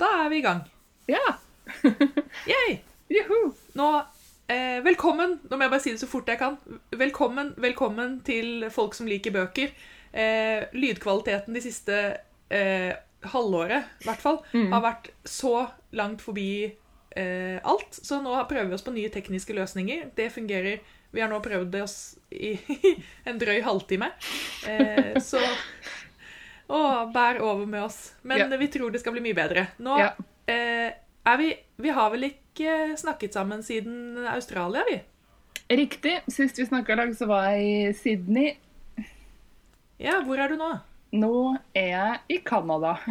da er vi i gang. Ja. Yay! Juhu. Nå, eh, velkommen, nå må jeg bare si det så fort jeg kan. Velkommen, velkommen til folk som liker bøker. Eh, lydkvaliteten de siste eh, halvåret, i hvert fall, har vært så langt forbi eh, alt. Så nå prøver vi oss på nye tekniske løsninger. Det fungerer. Vi har nå prøvd det oss i en drøy halvtime. Eh, så Å, bær over med oss. Men Ja. vi tror det skal bli mye bedre. Nå Ja. eh, er vi Vi har vel ikke snakket sammen siden Australia, vi? Riktig. Sist vi snakka i lag, så var jeg i Sydney. Ja, hvor er du nå? Nå er jeg i Canada.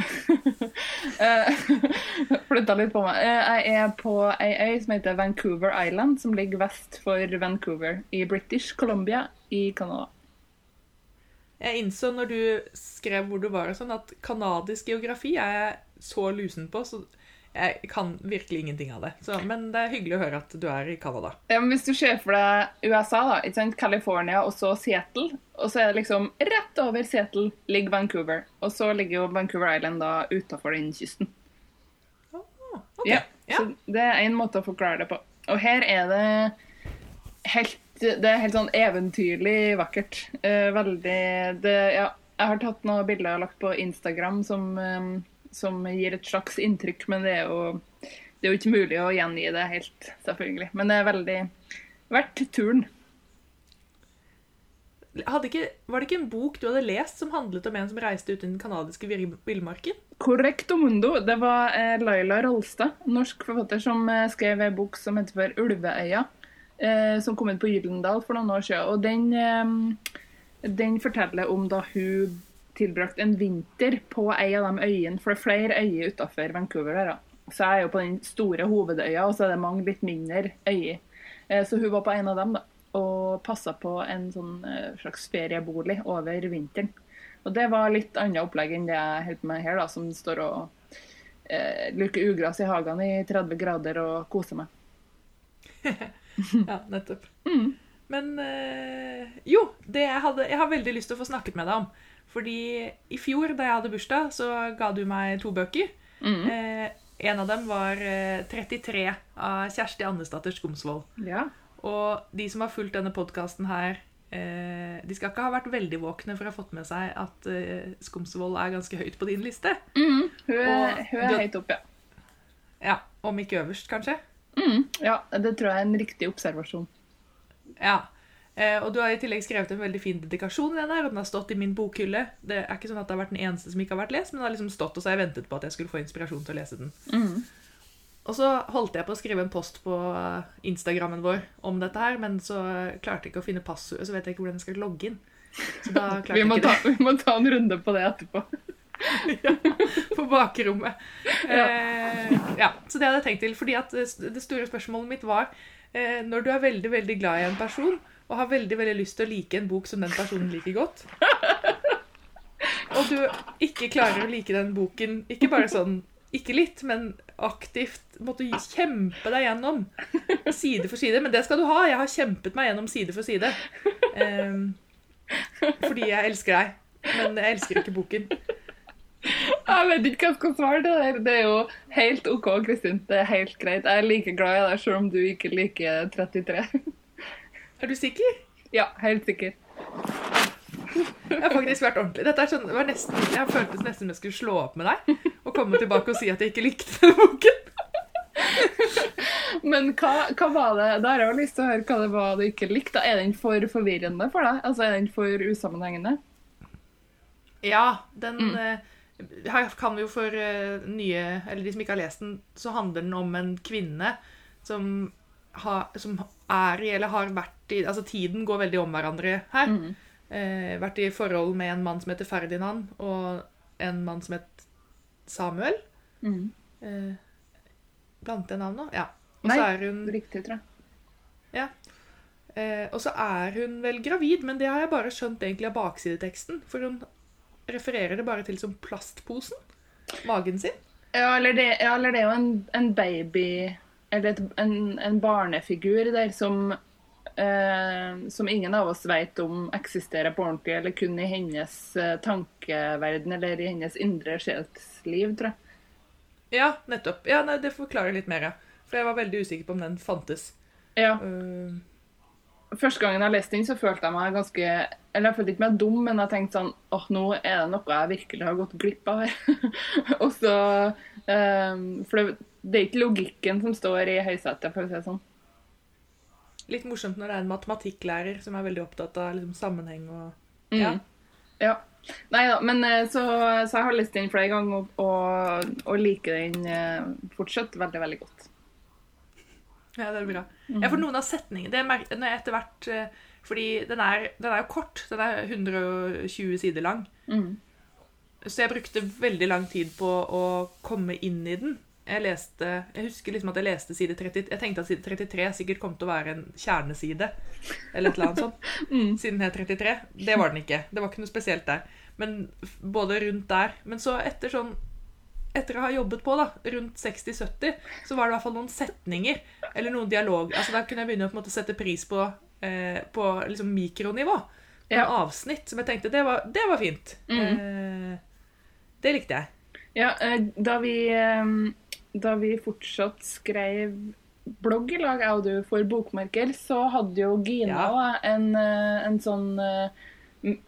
Flytta litt på meg. Eh, Jeg er på ei øy som heter Vancouver Island, som ligger vest for Vancouver i British Columbia i Canada. Jeg innså når du skrev hvor du var, og sånn, at kanadisk geografi er jeg så lusen på, så jeg kan virkelig ingenting av det. Så, men det er hyggelig å høre at du er i Canada. Ja, Hvis du ser for deg USA, da, ikke sant? California og så Seattle, og så er det liksom rett over Seattle ligger Vancouver. Og så ligger jo Vancouver Island da utafor den kysten. Oh, okay. Ja, Ja. Så det er en måte å forklare det på. Og her er det helt Det er helt sånn eventyrlig vakkert. Uh, veldig det, Ja, jeg har tatt noen bilder og lagt på Instagram som, um, som gir et slags inntrykk, men det er jo det er jo ikke mulig å gjengi det helt, selvfølgelig. Men det er veldig verdt turen. Ikke, var det ikke en bok du hadde lest som handlet om en som reiste ut i den kanadiske vir- villmarken? Correcto mundo. Det var eh, Laila Rolstad, norsk forfatter, som eh, skrev en bok som heter for 'Ulveøya', eh, som kom inn på Gyldendal for noen år siden. Og den, eh, den forteller om da hun tilbrakte en vinter på ei av de øyene, for det er flere øyer utafor Vancouver. der da. Så jeg er jo på den store hovedøya, og så er det mange litt mindre øyer. Eh, så hun var på en av dem, da. Og passa på en sånn eh, slags feriebolig over vinteren. Og det var litt annet opplegg enn det jeg holder på med her, da, som står og eh, luker ugras i hagen i 30 grader og koser meg. Ja, nettopp. Men eh, jo, det jeg, hadde, jeg har veldig lyst til å få snakket med deg om. Fordi i fjor, da jeg hadde bursdag, så ga du meg to bøker. Eh, en av dem var eh, 33 av Kjersti Andesdatter Skomsvold. Ja. Og de som har fulgt denne podkasten her, eh, de skal ikke ha vært veldig våkne for å ha fått med seg at eh, Skomsvold er ganske høyt på din liste. Hun er, Og hun er du- høyt oppe, ja. Ja, Om ikke øverst, kanskje. Mm, ja. Det tror jeg er en riktig observasjon. Ja. Eh, og du har i tillegg skrevet en veldig fin dedikasjon i den her, og den har stått i min bokhylle. Det er ikke sånn at det har vært den eneste som ikke har vært lest, men den har liksom stått, og så har jeg ventet på at jeg skulle få inspirasjon til å lese den. Og så holdt jeg på å skrive en post på Instagrammen vår om dette her, men så klarte jeg ikke å finne passordet, så vet jeg ikke hvordan jeg skal logge inn. Så da klarte jeg ikke ta, det vi må ta en runde på det etterpå. på bakrommet. Eh, ja, så det hadde jeg tenkt til, fordi at det store spørsmålet mitt var eh, når du er veldig, veldig glad i en person, og har veldig, veldig lyst til å like en bok som den personen liker godt, og du ikke klarer å like den boken, ikke bare sånn, ikke litt, men aktivt måtte kjempe deg gjennom side for side, men det skal du ha, jeg har kjempet meg gjennom side for side, eh, fordi jeg elsker deg, men jeg elsker ikke boken. Jeg vet ikke hva jeg skal svare til det. Det er jo helt OK, Kristin. Det er helt greit. Jeg er like glad i deg selv om du ikke liker 33. Er du sikker? Ja, helt sikker. Jeg har faktisk vært ordentlig. Dette er sånn, det var nesten, jeg føltes nesten som jeg skulle slå opp med deg og komme tilbake og si at jeg ikke likte denne boken. Men hva, hva var det Da har jeg jo lyst til å høre hva det var du ikke likte. Er den for forvirrende for deg? Altså, Er den for usammenhengende? Ja, den eh, Her kan vi jo for eh, nye Eller de som ikke har lest den, så handler den om en kvinne som, har, som er i, eller har vært i Altså tiden går veldig om hverandre her. Eh, vært i forhold med en mann som heter Ferdinand, og en mann som het Samuel. Mm. Eh, blant det navnet? Ja. Og Nei, så hun Riktig, tror jeg. Eh, og så er hun vel gravid, men det har jeg bare skjønt egentlig av baksideteksten. For hun refererer det bare til som plastposen. Magen sin. Ja, eller det, ja, eller det er jo en, en baby Eller et, en, en barnefigur der som eh, Som ingen av oss vet om eksisterer på ordentlig, eller kun i hennes eh, tankeverden eller i hennes indre sjelsliv, tror jeg. Ja, nettopp. Ja, nei, Det forklarer litt mer, ja. For jeg var veldig usikker på om den fantes. Ja. Uh, Første gangen jeg leste den, så følte jeg meg ganske Eller jeg følte ikke meg dum, men jeg tenkte sånn åh, nå er det noe jeg virkelig har gått glipp av her. og så um, For det, det, er ikke logikken som står i høysetet, for å si det sånn. Litt morsomt når det er en matematikklærer som er veldig opptatt av liksom, sammenheng og Mm. Ja. ja. Nei da, men eh, så, så jeg har lest den flere ganger og, og, og liker den eh, fortsatt veldig, veldig godt. Ja, det er bra. Mm. Ja, for noen av setningene det når jeg etter hvert eh, Fordi den er, den er jo kort. Den er 120 sider lang. Mm. Så jeg brukte veldig lang tid på å komme inn i den. Jeg leste, jeg husker liksom at jeg leste side 30, jeg tenkte at side 33 sikkert kom til å være en kjerneside. Eller et eller annet sånt. Mm. Siden den het 33. Det var den ikke. Det var ikke noe spesielt der. Men både rundt der Men så etter sånn Etter å ha jobbet på, da, rundt 60-70, så var det i hvert fall noen setninger eller noen dialog. Altså Da kunne jeg begynne å måte sette pris på, eh, på liksom mikronivå. På Ja. avsnitt som jeg tenkte det var, det var fint. Eh, det likte jeg. Ja, eh, da vi, eh, da vi fortsatt skrev blogg i lag, jeg og du, for Bokmerker, så hadde jo Gina Ja. en, eh, en sånn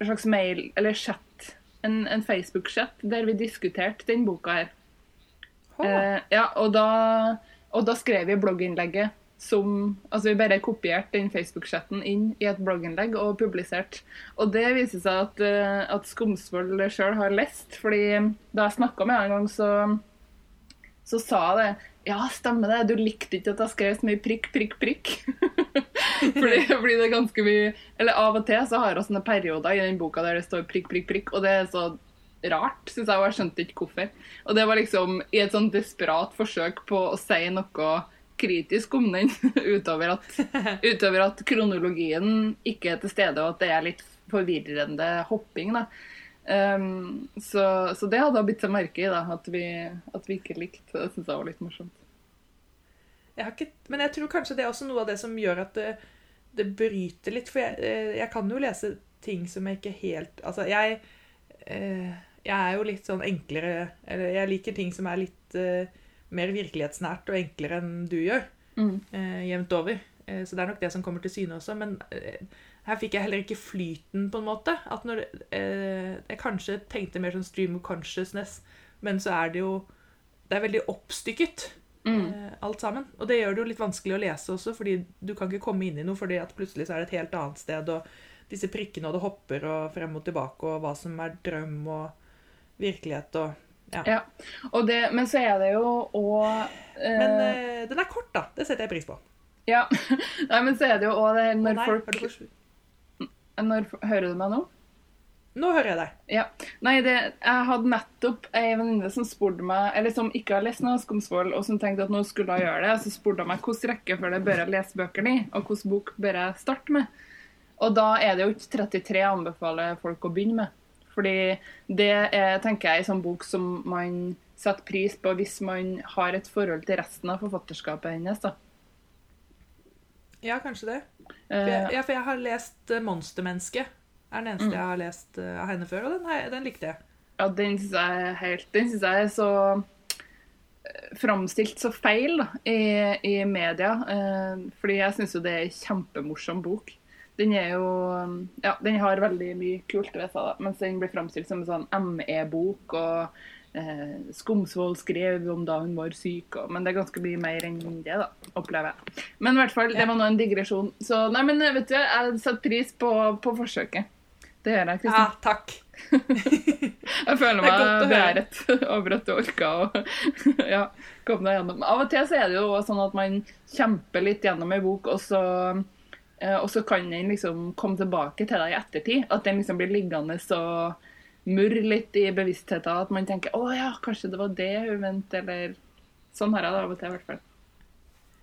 slags mail, eller chat, en, en Facebook-chat, der vi diskuterte den boka her. Eh, ja, og da, og da skrev vi blogginnlegget som Altså vi bare kopierte den Facebook-chatten inn i et blogginnlegg og publiserte. Og det viser seg at, eh, at Skomsvold sjøl har lest. fordi da jeg snakka med henne en gang, så, så sa jeg det. Ja, stemmer det. Du likte ikke at jeg skrev så mye prikk, prikk, prikk. fordi, fordi det er ganske mye Eller av og til så har jeg sånne perioder i den boka der det står prikk, prikk, prikk, og det er så rart, syns jeg, og jeg skjønte ikke hvorfor. Og det var liksom i et sånn desperat forsøk på å si noe kritisk om den, utover at, utover at kronologien ikke er til stede, og at det er litt forvirrende hopping. da. Um, så, så det hadde bitt seg merke i, da, at vi, at vi ikke likte. Det syns jeg var litt morsomt. Jeg har ikke, men jeg tror kanskje det er også noe av det som gjør at det, det bryter litt. For jeg, eh, jeg kan jo lese ting som jeg ikke helt Altså, jeg eh, Jeg er jo litt sånn enklere Eller jeg liker ting som er litt uh, mer virkelighetsnært og enklere enn du gjør. Mm. Uh, jevnt over. Uh, så det er nok det som kommer til syne også. Men her fikk jeg heller ikke flyten, på en måte. At når Jeg kanskje tenkte mer sånn stream of consciousness, men så er det jo Det er veldig oppstykket Mm. alt sammen. Og det gjør det jo litt vanskelig å lese også, fordi du kan ikke komme inn i noe, fordi at plutselig så er det et helt annet sted, og disse prikkene, og det hopper og frem og tilbake, og hva som er drøm og virkelighet og Ja. Ja. Og det, men så er det jo òg Men eh, den er kort, da. Det setter jeg pris på. Ja. Nei, men så er det jo òg det her når nei, folk når, Hører du meg nå? Nå hører jeg deg. Ja. Nei, det, jeg hadde nettopp ei venninne som spurte meg, eller som ikke har lest noe Skomsvold, og som tenkte at nå skulle hun gjøre det. Og så spurte hun meg hvilken rekkefølge bør jeg lese bøkene i, og hvilken bok bør jeg starte med. Og da er det jo ikke 33 jeg anbefaler folk å begynne med. Fordi det er, tenker jeg, en sånn bok som man setter pris på hvis man har et forhold til resten av forfatterskapet hennes. da. Ja, kanskje det. For Eh, jeg, ja, for jeg har lest 'Monstermennesket'. 'Monstermenneske'. er den eneste Mm. jeg har lest eh, av henne før, og den, den likte jeg. Ja, den syns jeg helt Den syns jeg er så eh, framstilt så feil da, i, i media. Eh, fordi jeg syns jo det er en kjempemorsom bok. Den er jo Ja, den har veldig mye kult ved seg, da, mens den blir framstilt som en sånn ME-bok. og eh, Skomsvold skrev om da hun var syk, og, men det er ganske mye mer enn det, da, opplever jeg. Men i hvert fall, det var nå en digresjon. Så nei, men vet du, jeg setter pris på, på forsøket. Det gjør jeg, Kristin. Ja, takk. Jeg føler er meg beæret over at du orka å ja, komme deg gjennom. Av og til så er det jo sånn at man kjemper litt gjennom ei bok, og så, og så kan den liksom komme tilbake til deg i ettertid. At den liksom blir liggende og murre litt i bevisstheten. At man tenker 'Å ja, kanskje det var det hun mente', eller Sånn har jeg det av og til, i hvert fall.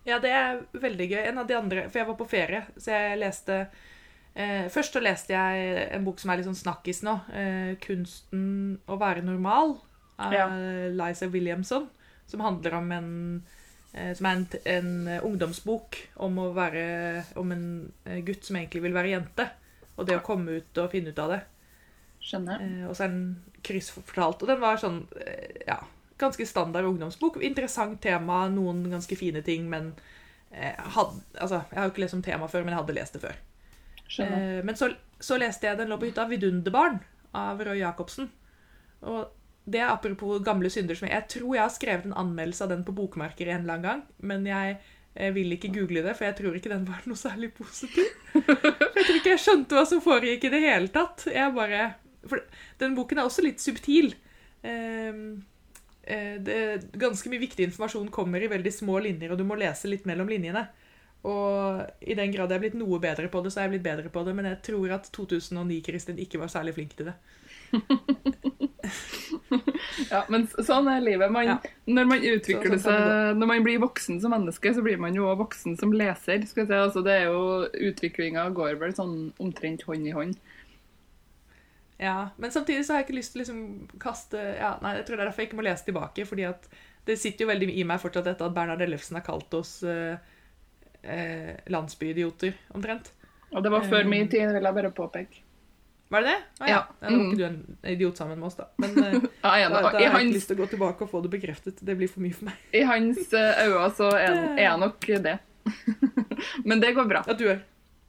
Ja, det er veldig gøy. En av de andre, For jeg var på ferie, så jeg leste eh, Først så leste jeg en bok som er litt sånn snakkis nå. Eh, 'Kunsten å være normal' av Ja. Liza Williamson. Som handler om en eh, Som er en, en eh, ungdomsbok om å være Om en eh, gutt som egentlig vil være jente. Og det å komme ut og finne ut av det. Skjønner. Eh, og så er den kryssfortalt. Og den var sånn eh, Ja. ganske standard ungdomsbok. Interessant tema, noen ganske fine ting, men eh, had, altså, Jeg har jo ikke lest om temaet før, men jeg hadde lest det før. Skjønner. Eh, men så, så leste jeg Den lå på hytta, 'Vidunderbarn' av Roy Jacobsen. Og det er apropos gamle synder som jeg, jeg tror jeg har skrevet en anmeldelse av den på Bokmerker en eller annen gang, men jeg jeg vil ikke google det, for jeg tror ikke den var noe særlig positiv. jeg tror ikke jeg skjønte hva som foregikk i det hele tatt. Jeg bare, for Den boken er også litt subtil. Ehm, eh, det, ganske mye viktig informasjon kommer i veldig små linjer, og du må lese litt mellom linjene. Og i den grad jeg er blitt noe bedre på det, så er jeg blitt bedre på det, men jeg tror at 2009-Kristin ikke var særlig flink til det. Ja, men sånn er livet. Man, Ja. Når man utvikler Så- sånn seg, når man blir voksen som menneske, så blir man jo òg voksen som leser. Skal jeg si. altså, det er jo, Utviklinga går vel sånn omtrent hånd i hånd. Ja, Men samtidig så har jeg ikke lyst til å liksom kaste ja, nei, Jeg tror det er derfor jeg ikke må lese tilbake, fordi at det sitter jo veldig i meg fortsatt dette at Bernhard Ellefsen har kalt oss eh, eh, landsbyidioter, omtrent. Og det var før Um, min tid, vil jeg bare påpeke. Var det det? Ah, ja. Ja. Da Mm. ikke du en idiot sammen med oss, da. Men eh, Ja, da, da, har jeg ikke lyst til å gå tilbake og få det bekreftet. Det blir for mye for meg. i hans eh, øyne så er, er jeg nok det. Men det går bra. At du er,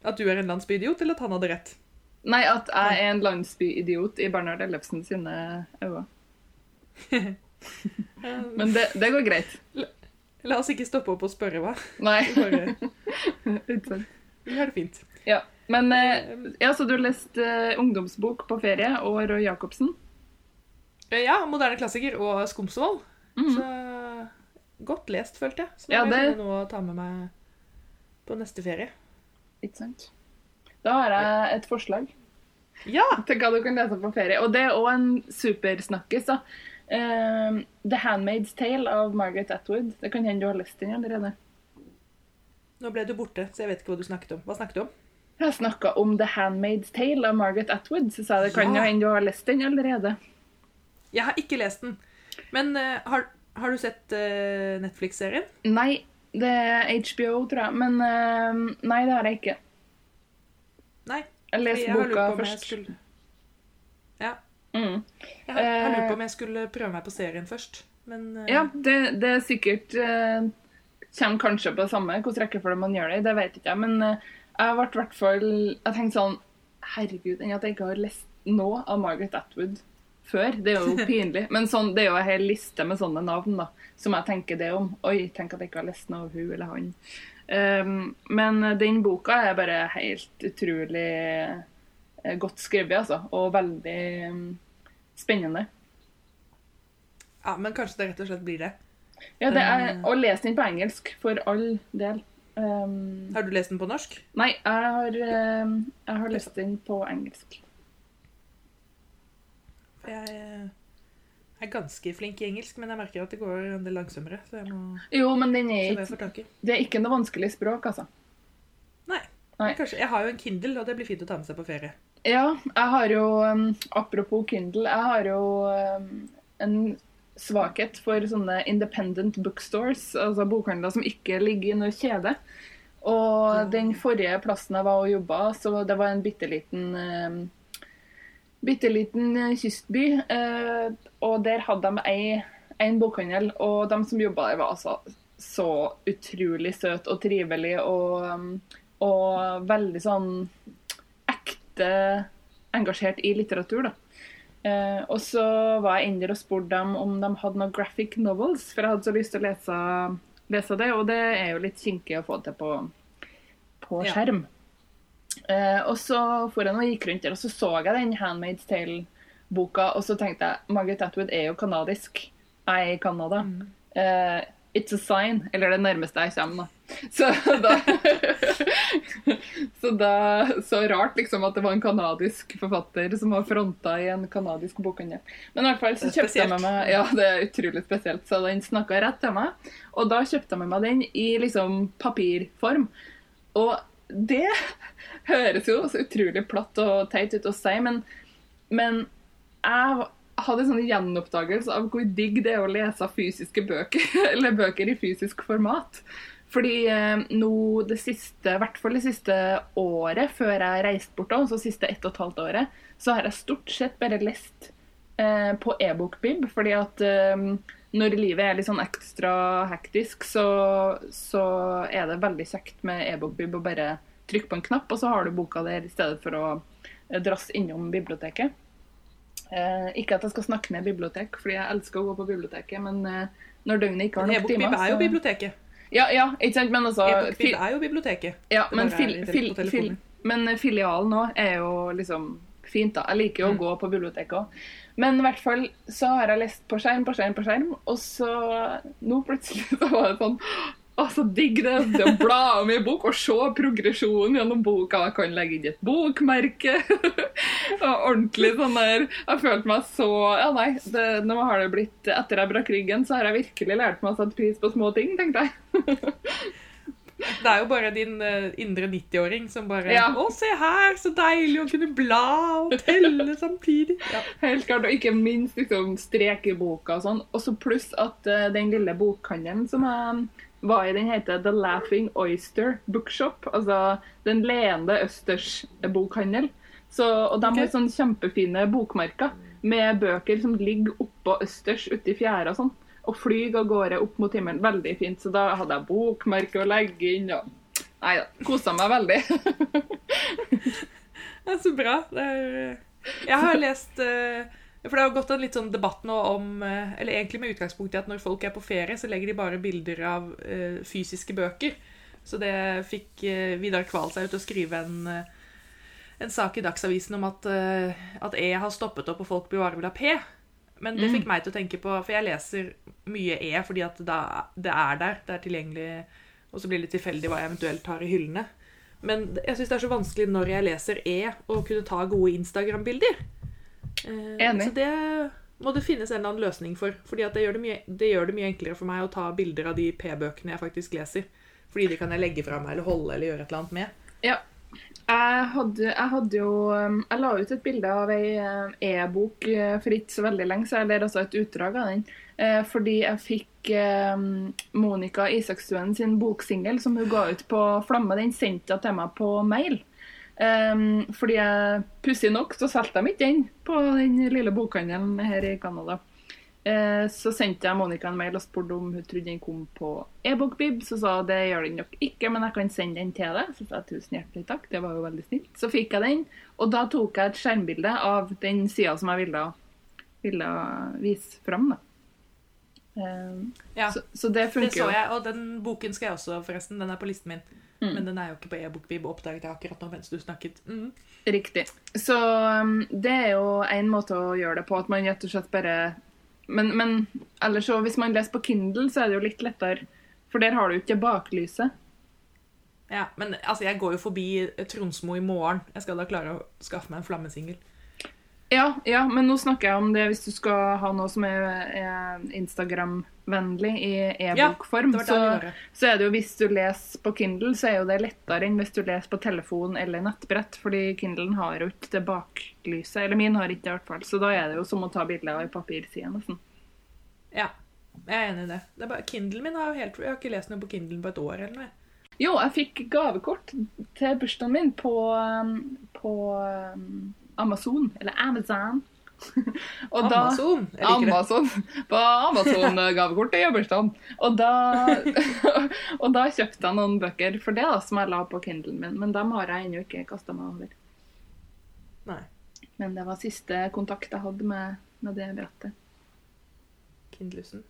at du er en landsbyidiot, eller at han hadde rett? Nei, at jeg er en landsbyidiot i Bernhard Ellefsen sine øyne. Men det, det går greit. La oss ikke stoppe opp og spørre, hva? Nei. Bare vi har det fint. Ja. Men eh, ja, så du har lest eh, ungdomsbok på ferie og Roy Jacobsen? Eh, Ja, moderne klassiker og Skomsvold. Mhm. Så godt lest, følte jeg. Så Ja, nå har jeg det- noe å ta med meg på neste ferie. Ikke sant. Da har jeg et forslag Ja! til hva du kan lese på ferie. Og det er òg en supersnakkis. da. Eh, The Handmaid's Tale av Margaret Atwood. Det kan hende du har lest den allerede. Nå ble du borte, så jeg vet ikke hva du snakket om. Hva snakket du om? Jeg snakka om The Handmaid's Tale av Margaret Atwood, så sa det kan Ja. jo hende du har lest den allerede. Jeg har ikke lest den. Men uh, har, har du sett uh, Netflix-serien? Nei, det er HBO, tror jeg. Men uh, nei, det har jeg ikke. Nei. Jeg lurt boka først. skulle Ja. Mm. Jeg har, jeg har lurt på om jeg skulle prøve meg på serien først. Men Ja, det, det er sikkert Kommer kanskje på det samme hvordan rekkefølge man gjør det i, det vet ikke jeg. Men jeg ble hvert fall Jeg tenkte sånn Herregud, enn at jeg ikke har lest noe av Margaret Atwood før. Det er jo pinlig. Men sånn, det er jo en hel liste med sånne navn da, som jeg tenker det om. Oi, tenk at jeg ikke har lest noe av hun eller han. Um, men den boka er bare helt utrolig eh, godt skrevet, altså. Og veldig um, spennende. ja, men kanskje det rett og slett blir det. Ja, det er å lese den på engelsk, for all del. Um, Har du lest den på norsk? nei, jeg har, um, jeg har lest den på engelsk. For jeg eh, er ganske flink i engelsk, men jeg merker at det går en del langsommere. Så jeg må Jo, men den er ikke, det er ikke noe vanskelig språk, altså. Nei. Nei. Kanskje, jeg har jo en Kindle, og det blir fint å ta med seg på ferie. Ja, jeg har jo um, Apropos Kindle, jeg har jo en svakhet for sånne independent bookstores, altså bokhandler som ikke ligger i noe kjede. Og den forrige plassen jeg var og jobba, så det var en bitte liten um, bitte liten eh, kystby. eh, og der hadde de ei, en bokhandel, og de som jobba der, var altså så utrolig søt og trivelig og, um, og veldig sånn ekte engasjert i litteratur. da. Eh, og så var jeg inne og spurte dem om de hadde noen graphic novels, for jeg hadde så lyst til å lese, lese det, og det er jo litt kinkig å få til på, på Ja. skjerm. Eh, og så for jeg og gikk rundt der, og så så jeg den Handmaid's Tale-boka, og så tenkte jeg Margaret Atwood er jo kanadisk. Jeg er i Canada. Eh, it's a sign, eller det nærmeste jeg kommer, da. Så da Så da Så rart liksom at det var en kanadisk forfatter som var fronta i en kanadisk bokhandel. Men i hvert fall så kjøpte jeg med meg Ja, det er utrolig spesielt. Så den snakka rett til meg. Og da kjøpte jeg med meg den i liksom papirform. Og det høres jo så utrolig platt og teit ut å si, men, men jeg hadde en sånn gjenoppdagelse av hvor digg det er å lese fysiske bøker, eller bøker i fysisk format. Fordi eh, nå det siste, i hvert fall det siste året før jeg reiste bort, altså siste ett og et halvt året, så har jeg stort sett bare lest eh, på e-bokbib, fordi at eh, når livet er litt sånn ekstra hektisk, så, så er det veldig kjekt med e-bokbib å bare trykke på en knapp, og så har du boka der i stedet for å eh, drasse innom biblioteket. Eh, ikke at jeg skal snakke ned bibliotek, fordi jeg elsker å gå på biblioteket, men eh, når døgnet ikke har nok timer er jo biblioteket. Ja, ja, ikke sant, men altså E-bokbib er jo biblioteket. ja, men, fil, fil, fil, men filialen òg er jo liksom fint, da. Jeg liker jo å Mm. gå på biblioteket òg. Men i hvert fall så har jeg lest på skjerm på skjerm på skjerm, og så nå plutselig så var det sånn å, så digg det å bla om i bok og se progresjonen gjennom boka. Jeg kan legge inn et bokmerke. ordentlig sånn der Jeg følte meg så Ja, nei. Det, nå har det blitt Etter jeg brakk ryggen, så har jeg virkelig lært meg å sette pris på små ting, tenkte jeg. Det er jo bare din eh, indre 90-åring som bare Ja. Å, se her, så deilig å kunne bla og telle samtidig. Ja. Helt klart, og ikke minst liksom, strek i boka og sånn. Og så pluss at uh, den lille bokhandelen som jeg var i, den heter The Laughing Oyster Bookshop. Altså Den leende østers bokhandel. Så, og de okay. har sånn kjempefine bokmerker med bøker som ligger oppå østers ute i fjæra og sånn. Og flyr av gårde opp mot himmelen. Veldig fint. Så da hadde jeg bokmerke å legge inn. og Nei da. Kosa meg veldig. Det er så bra. Det er, jeg har lest eh, For det har gått en litt sånn debatt nå om eh, Eller egentlig med utgangspunkt i at når folk er på ferie, så legger de bare bilder av uh, fysiske bøker. Så det fikk uh, Vidar Kval seg ut å skrive en, en sak i Dagsavisen om at, uh, at E har stoppet opp, og folk bare vil ha P. Men det Mm. fikk meg til å tenke på For jeg leser mye E fordi at da, det er der. Det er tilgjengelig. Og så blir det tilfeldig hva jeg eventuelt har i hyllene. Men jeg syns det er så vanskelig når jeg leser E, å kunne ta gode Instagram-bilder. Eh, Enig. Så det må det finnes en eller annen løsning for. Fordi det gjør det, mye, det gjør det mye enklere for meg å ta bilder av de P-bøkene jeg faktisk leser. Fordi de kan jeg legge fra meg eller holde eller gjøre et eller annet med. Ja. Jeg hadde, jeg hadde jo um, Jeg la ut et bilde av ei eh, e-bok eh, for ikke så veldig lenge siden, eller altså et utdrag av den. eh, Fordi jeg fikk eh, Monica Isakstuen sin boksingel som hun ga ut på Flamme. Den sendte hun til meg på mail. Um, fordi jeg pussig nok så solgte de ikke den på den lille bokhandelen her i Canada. Uh, så sendte jeg Monica en mail og spurte om hun trodde den kom på e-bokbib. Så sa hun det gjør den nok ikke, men jeg kan sende den til deg. Så sa jeg tusen hjertelig takk, det var jo veldig snilt. Så fikk jeg den, og da tok jeg et skjermbilde av den sida som jeg ville, ville vise fram. Da. Eh, Ja, så, så det det så jeg. Og den boken skal jeg også, forresten. Den er på listen min. Mm. Men den er jo ikke på e-bokbib, oppdaget jeg akkurat nå mens du snakket. Mm. Riktig. Så um, det er jo en måte å gjøre det på, at man rett og slett bare Men, men ellers så, hvis man leser på Kindle, så er det jo litt lettere, for der har du ikke baklyset. Ja, men altså, jeg går jo forbi Tronsmo i morgen. Jeg skal da klare å skaffe meg en flammesingel. Ja, ja, men nå snakker jeg om det hvis du skal ha noe som er, er Instagram-vennlig i e-bokform. jeg så, så er det jo hvis du leser på Kindle, så er jo det lettere enn hvis du leser på telefon eller nettbrett, fordi Kindlen har jo ikke det baklyset. Eller min har ikke det, i hvert fall. Så da er det jo som å ta bilder i papirsida, nesten. Ja, jeg er enig i det. det er bare, Kindlen min har jo helt Jeg har ikke lest noe på Kindlen på et år eller noe. Jo, jeg fikk gavekort til bursdagen min på, um, på um, Amazon, eller Amazon. Og da- Amazon. Det. Amazon. På Amazon-gavekortet i bursdagen. Og da, og da kjøpte jeg noen bøker for det, da, som jeg la på Kindlen min. Men dem har jeg ennå ikke kasta meg over. Nei. Men det var siste kontakt jeg hadde med, med det brettet. Kindlusen.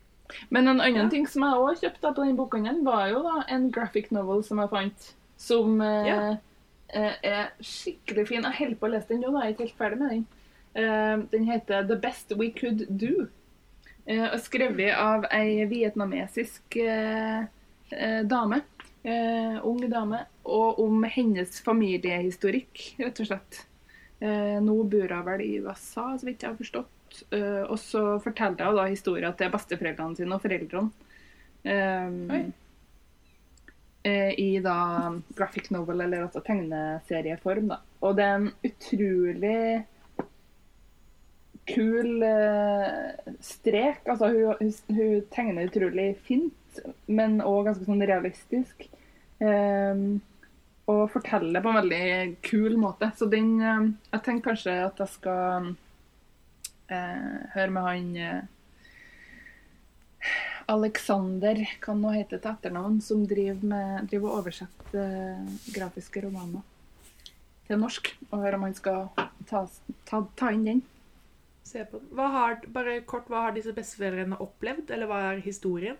Men en annen Ja. ting som jeg òg kjøpte på den bokhandelen, var jo da en graphic novel som jeg fant. Som eh, Ja. eh, er skikkelig fin. Jeg holder på å lese den nå, jeg er ikke helt ferdig med den. Eh, den heter 'The Best We Could Do'. Eh, og skrevet av ei vietnamesisk eh, eh, dame. Eh, ung dame. Og om hennes familiehistorikk, rett og slett. Eh, nå bor hun vel i USA, så vidt jeg har forstått. Eh, og så forteller hun da historien til besteforeldrene sine og foreldrene. Eh, Oi. Eh, I da graphic novel, eller altså tegneserieform. da. Og det er en utrolig kul uh, strek. Altså, hun, hun, tegner utrolig fint, men òg ganske sånn realistisk. Um, og forteller på en veldig kul måte. Så den eh, Jeg tenker kanskje at jeg skal eh, høre med han eh, Alexander, kan nå hete til etternavn, som driver, med, driver og oversetter eh, grafiske romaner til norsk. Og høre om han skal ta, ta, ta inn den. Har, bare kort, hva har disse besteforeldrene opplevd, eller hva er historien?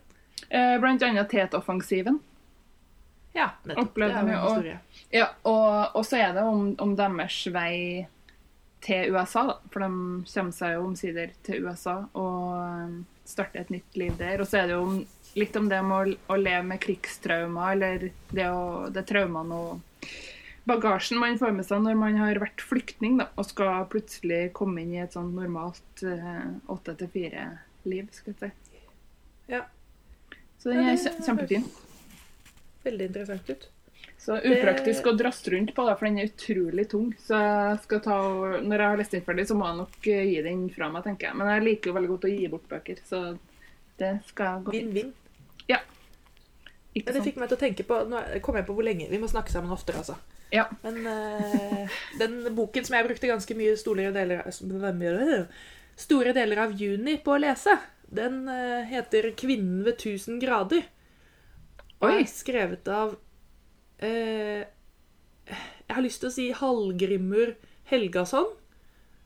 Eh, blant annet Tet-offensiven. Ja, nettopp. Det er jo en og- historie. Ja, og, og så er det om, om deres vei til USA, da. For de kommer seg jo omsider til USA og starter et nytt liv der. Og så er det jo litt om det med å, å leve med krigstrauma, eller det, å, det traumene og bagasjen man får med seg når man har vært flyktning, da, og skal plutselig komme inn i et sånn normalt åtte til fire-liv, skal jeg si. Ja. Så den er kjempefin. Veldig interessant ut. Så upraktisk å drasse rundt på, da, for den er utrolig tung. Så jeg skal ta, og- når jeg har lest den ferdig, så må jeg nok eh, gi den fra meg, tenker jeg. Men jeg liker jo veldig godt å gi bort bøker, så det skal gå fint. Vinn-vinn. Ikke Men det fikk meg til å tenke på Nå kom jeg på hvor lenge Vi må snakke sammen oftere, altså. Ja. Men uh, den boken som jeg brukte ganske mye store deler, store deler av juni på å lese, den uh, heter 'Kvinnen ved tusen grader'. Og Oi. er skrevet av eh, Jeg har lyst til å si Hallgrimur Helgason,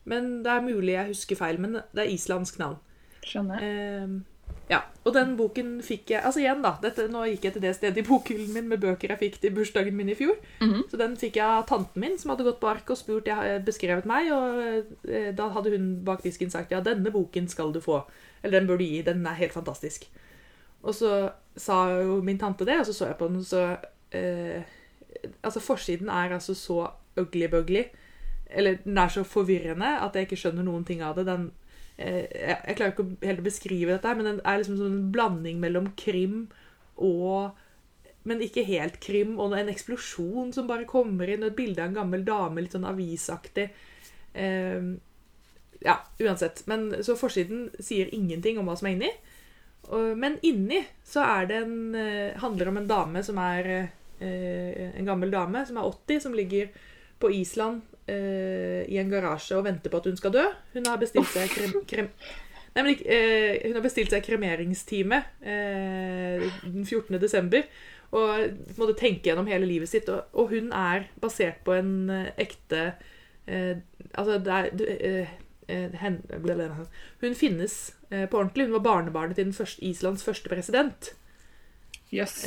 men det er mulig jeg husker feil. Men det er islandsk navn. Skjønner. Eh, ja, og den boken fikk jeg Altså igjen, da. Dette, nå gikk jeg til det stedet i bokhyllen min med bøker jeg fikk til bursdagen min i fjor. Mhm. Så den fikk jeg av tanten min, som hadde gått på ark og spurt jeg beskrevet meg. Og eh, da hadde hun bak disken sagt ja, denne boken skal du få. Eller den bør du gi. Den er helt fantastisk. Og så sa jo min tante det, og så så jeg på den, og så eh, Altså, forsiden er altså så ugly-bugly. Eller den er så forvirrende at jeg ikke skjønner noen ting av det. Den eh, jeg, klarer ikke helt å beskrive dette, men den er liksom sånn en blanding mellom krim og Men ikke helt krim, og en eksplosjon som bare kommer inn, og et bilde av en gammel dame, litt sånn avisaktig. Eh, ja, uansett. Men Så forsiden sier ingenting om hva som er inni. Men inni så er det en handler handler om en dame som er eh, En gammel dame som er 80, som ligger på Island eh, i en garasje og venter på at hun skal dø. Hun har bestilt seg krem... krem Nei, men eh, hun har bestilt seg kremeringstime eh, den 14. desember. Og måtte tenke gjennom hele livet sitt. Og, og hun er basert på en eh, ekte eh, Altså, det er eh, ble, ble, blablabla. Hun finnes eh, på ordentlig. Hun var barnebarnet til den første, Islands første president. Jøss.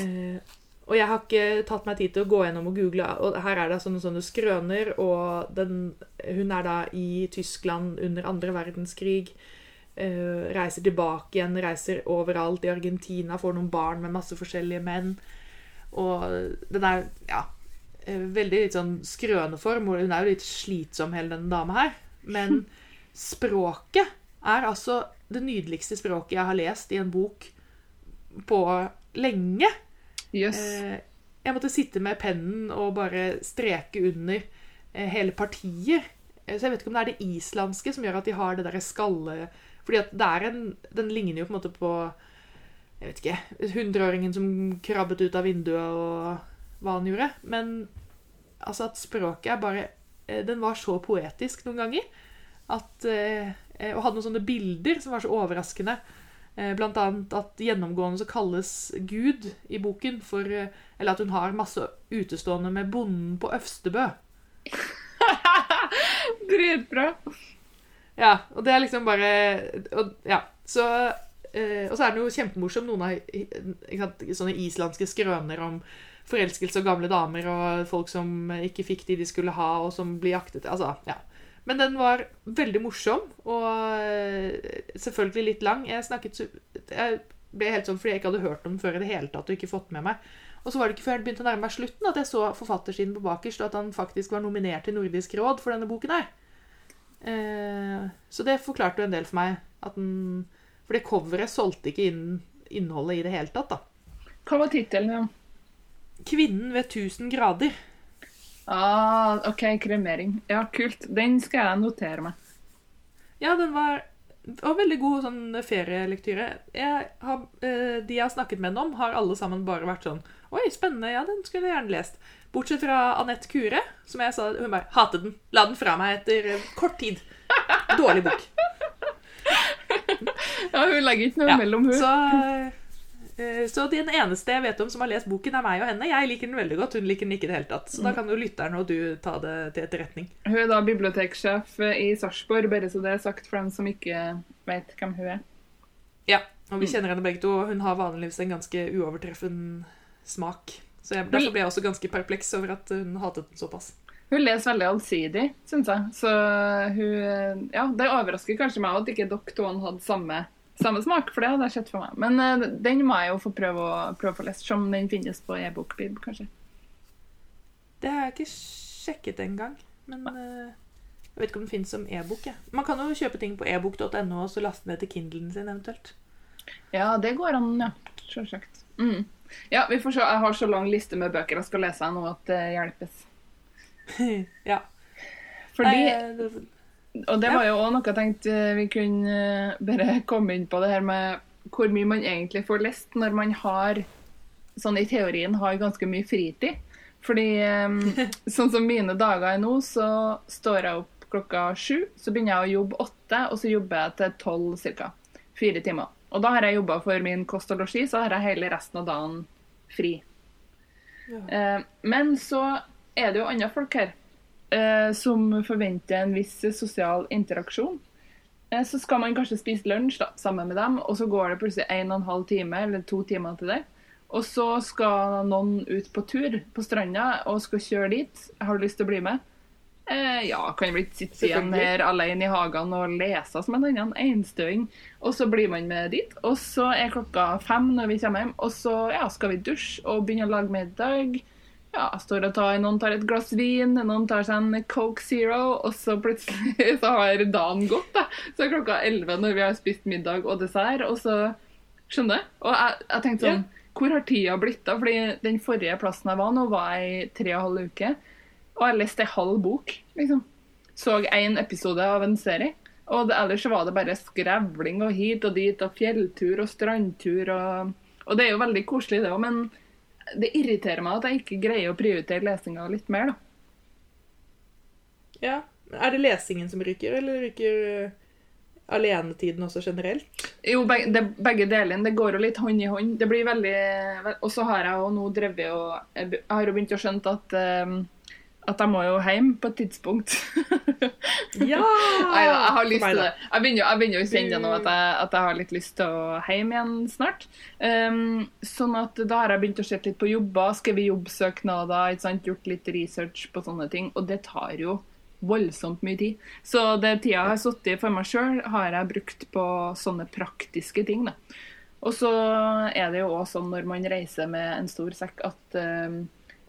Og jeg har ikke tatt meg tid til å gå gjennom og google. Og her er det sånne, sånne skrøner. Og den, hun er da i Tyskland under andre verdenskrig. Uh, reiser tilbake igjen, reiser overalt i Argentina, får noen barn med masse forskjellige menn. Og den er ja, eh, veldig litt sånn skrøneform. Hun er jo litt slitsom, hele denne dama her. Men språket er altså det nydeligste språket jeg har lest i en bok på lenge. Jøss. Eh, jeg måtte sitte med pennen og bare streke under eh, hele partier. Eh, Så jeg vet ikke om det er det islandske som gjør at de har det derre skalle... Fordi at det er en Den ligner jo på en måte på Jeg vet ikke Hundreåringen som krabbet ut av vinduet og hva han gjorde. Men altså at språket er bare Den var så poetisk noen ganger. At, og hadde noen sånne bilder som var så overraskende. Eh, Blant annet at gjennomgående så kalles Gud i boken for eh, Eller at hun har masse utestående med bonden på Øvstebø. Dritbra. Ja, og det er liksom bare og, Ja, så eh, Og så er den jo kjempemorsom. Noen av sant, sånne islandske skrøner om forelskelse og gamle damer og folk som ikke fikk de de skulle ha, og som blir jaktet Altså, ja. Men den var veldig morsom, og eh, selvfølgelig litt lang. Jeg snakket så Jeg ble helt sånn fordi jeg ikke hadde hørt om den før i det hele tatt, og ikke fått med meg. Og så var det ikke før jeg begynte å nærme meg slutten at jeg så forfattersiden på bakerst, og at han faktisk var nominert til Nordisk råd for denne boken her. Eh, så det forklarte jo en del for meg. At den, for det coveret solgte ikke inn innholdet i det hele tatt. da. Hva var tittelen? Ja? 'Kvinnen ved 1000 grader'. Ah, OK, kremering. Ja, kult. Den skal jeg notere meg. Ja, den var var veldig god sånn ferielektyre. Jeg har, eh, de jeg har snakket med den om, har alle sammen bare vært sånn Oi, spennende. Ja, den skulle jeg gjerne lest. Bortsett fra Anette Kure, som jeg sa Hun bare hatet den. La den fra meg etter eh, kort tid. Dårlig bok. Ja, hun legger ikke noe Ja, mellom hun. Så, eh, så den eneste jeg vet om som har lest boken, er meg og henne. Jeg liker den veldig godt, hun liker den ikke i det hele tatt. Så Mm. da kan jo lytteren og du ta det til etterretning. Hun er da biblioteksjef i Sarpsborg, bare så det er sagt for dem som ikke vet hvem hun er. Ja, og Mm. vi kjenner henne begge to, og hun har vanligvis en ganske uovertreffen smak. Så jeg, Derfor ble jeg også ganske perpleks over at hun hatet den såpass. Hun leser veldig allsidig, syns jeg. Så hun Ja, det overrasker kanskje meg at ikke dere to hadde samme, samme smak, for det hadde jeg sett for meg. Men uh, den må jeg jo få prøve å, prøve å få lest, som den finnes på e-bokbib, kanskje. Det har jeg ikke sjekket engang. Men uh, jeg vet ikke om den finnes som e-bok. Ja. Man kan jo kjøpe ting på ebok.no og så laste ned til Kindlen sin eventuelt. Ja, det går an, ja. Sjølsagt. Mm. Ja, vi får se. Jeg har så lang liste med bøker jeg skal lese nå at det hjelpes. ja. Fordi Nei, eh, det- Og det var jo òg noe jeg tenkte vi kunne eh, bare komme inn på det her med hvor mye man egentlig får lest når man har sånn i teorien har ganske mye fritid. Fordi eh, sånn som mine dager er nå, så står jeg opp klokka sju, så begynner jeg å jobbe åtte, og så jobber jeg til tolv ca. Fire timer. Og da har jeg jobba for min kost og losji, så har jeg hele resten av dagen fri. Ja. Eh, men så er det jo andre folk her eh, som forventer en viss sosial interaksjon. Eh, så skal man kanskje spise lunsj da, sammen med dem, og så går det plutselig en og en halv time eller to timer til det. Og så skal noen ut på tur på stranda og skal kjøre dit. Har du lyst til å bli med? Eh, ja, kan vel ikke sitte igjen her alene i hagen og lese som en annen enstøing. Og så blir man med dit. Og så er klokka fem når vi kommer hjem, og så ja, skal vi dusje og begynne å lage middag. Ja, står og tar, Noen tar et glass vin, noen tar seg en Coke Zero, og så plutselig så har dagen gått. da. Så er klokka elleve når vi har spist middag og dessert, og så Skjønner? Og jeg, jeg tenkte sånn Hvor har tida blitt av? Fordi den forrige plassen jeg var nå, var jeg i tre og en halv uke. Og jeg leste en halv bok, liksom. Så én episode av en serie. Og det, ellers var det bare skrevling og hit og dit, og fjelltur og strandtur og Og det er jo veldig koselig, det òg, men det irriterer meg at jeg ikke greier å prioritere lesinga litt mer, da. ja. Er det lesingen som ryker, eller ryker eh, alenetiden også generelt? Jo, begge, det, begge delene. Det går jo litt hånd i hånd. Det blir veldig Og så har jeg jo nå drevet og Jeg har jo begynt å skjønne at eh, at jeg må jo hjem på et tidspunkt. Ja! Nei da, jeg har lyst til det. Jeg begynner, jo- jeg begynner å kjenne nå at jeg, at jeg har litt lyst til å hjem igjen snart. Um, sånn at da har jeg begynt å se litt på jobber, skrevet jobbsøknader, gjort litt research på sånne ting. Og det tar jo voldsomt mye tid. Så det tida jeg har sittet for meg sjøl, har jeg brukt på sånne praktiske ting. Da. Og så er det jo òg sånn når man reiser med en stor sekk, at um,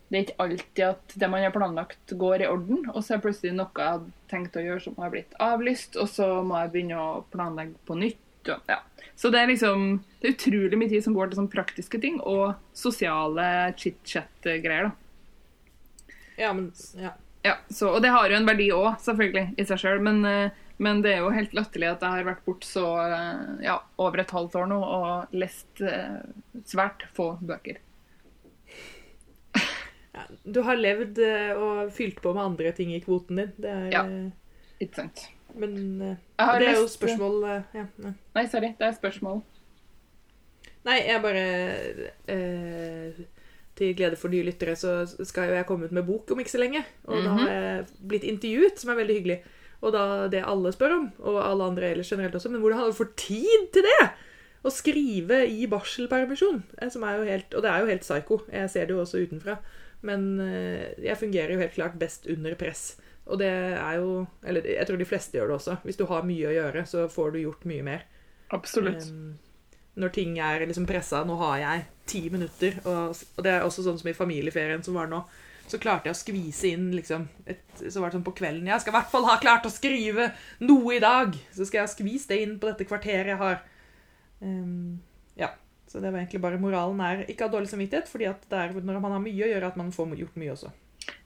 det er ikke alltid at det man har planlagt, går i orden. Og så er plutselig noe jeg hadde tenkt å gjøre som har blitt avlyst, og så må jeg begynne å planlegge på nytt. Og, ja. Så det er liksom det er utrolig mye tid som går til sånne praktiske ting, og sosiale chit-chat-greier. da. Ja, men ja. Ja, så, Og det har jo en verdi òg, selvfølgelig, i seg sjøl. Men, eh, men det er jo helt latterlig at jeg har vært borte så eh, ja, over et halvt år nå og lest eh, svært få bøker. Ja. Du har levd eh, og fylt på med andre ting i kvoten din. Det er, Ja. eh, Ikke sant? Men eh, det er jo spørsmål ja, nei. Nei, sorry. Det er spørsmål. Nei, jeg bare eh, Til glede for nye lyttere så skal jo jeg komme ut med bok om ikke så lenge. Og da Mhm. har jeg blitt intervjuet, som er veldig hyggelig. Og da det alle spør om, og alle andre ellers generelt også, men hvordan har du fått tid til det? Å skrive i barselpermisjon. Som er jo helt, og det er jo helt psyko. Jeg ser det jo også utenfra. Men eh, jeg fungerer jo helt klart best under press. Og det er jo Eller jeg tror de fleste gjør det også. Hvis du har mye å gjøre, så får du gjort mye mer. Absolutt. Um, når ting er liksom pressa Nå har jeg ti minutter, og, og det er også sånn som i familieferien som var nå. Så klarte jeg å skvise inn liksom et, Så var det sånn på kvelden Jeg skal i hvert fall ha klart å skrive noe i dag! Så skal jeg ha skvist det inn på dette kvarteret jeg har. Um. Så det var egentlig bare moralen er ikke ha dårlig samvittighet, fordi at det er når man har mye å gjøre, at man får gjort mye også.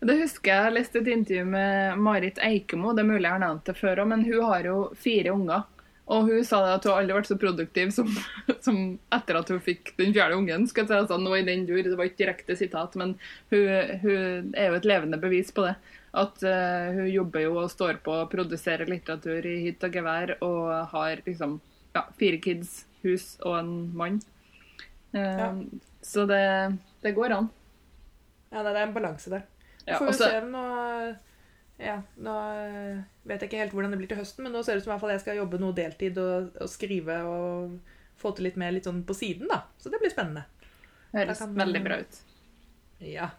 Det husker jeg leste et intervju med Marit Eikemo. Det er mulig jeg har nevnt det før òg, men hun har jo fire unger. Og hun sa at hun aldri vært så produktiv som, som etter at hun fikk den fjerde ungen. skal jeg si, altså, nå i den dur, Det var ikke direkte sitat, men hun, hun er jo et levende bevis på det. At uh, hun jobber jo og står på og produserer litteratur i hytt og gevær og har liksom ja, fire kids, hus og en mann. Ja. Så det, det går an. Ja, det er en balanse der. Ja, Får vi også... se nå Ja, nå eh, vet jeg ikke helt hvordan det blir til høsten, men nå ser det ut som i hvert fall jeg skal jobbe noe deltid og, og skrive og få til litt mer litt sånn på siden, da. Så det blir spennende. høres kan- veldig bra ut. Ja.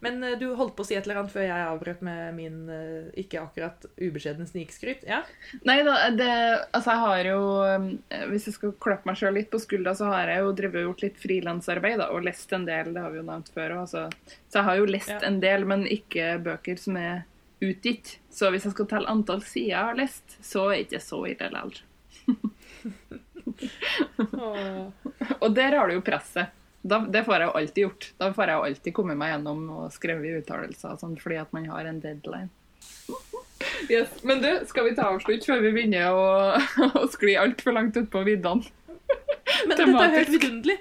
Men eh, du holdt på å si et eller annet før jeg avbrøt med min eh, ikke akkurat ubeskjedne snikskryt. Ja? Nei da, det Altså, jeg har jo eh, Hvis jeg skal klappe meg sjøl litt på skuldra, så har jeg jo drevet og gjort litt frilansarbeid, og lest en del. Det har vi jo nevnt før òg. Så, så jeg har jo lest Ja. en del, men ikke bøker som er utgitt. Så hvis jeg skal telle antall sider jeg har lest, så er det ikke så ille likevel. Og der har du jo presset. Da, det får jeg jo alltid gjort. Da får jeg jo alltid kommet meg gjennom og skrevet uttalelser og sånn, fordi at man har en deadline. Yes. Men du, skal vi ta avslutt før vi begynner å, å skli altfor langt utpå viddene? Men dette er helt vidunderlig.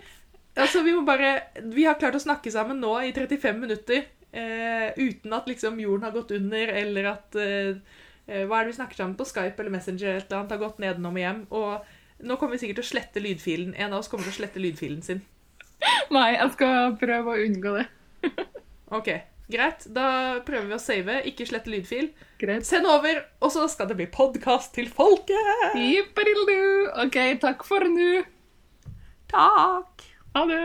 Altså, vi må bare Vi har klart å snakke sammen nå i 35 minutter eh, uten at liksom jorden har gått under, eller at eh, eh, Hva er det vi snakker sammen på Skype eller Messenger eller et eller annet har gått nedenom og hjem. Og nå kommer vi sikkert til å slette lydfilen. En av oss kommer til å slette lydfilen sin. Nei, jeg skal prøve å unngå det. OK, greit. Da prøver vi å save, ikke slette lydfil. Greit. Send over, og så skal det bli podkast til folket! Jipperildu. OK, takk for nå. Takk! Ha det.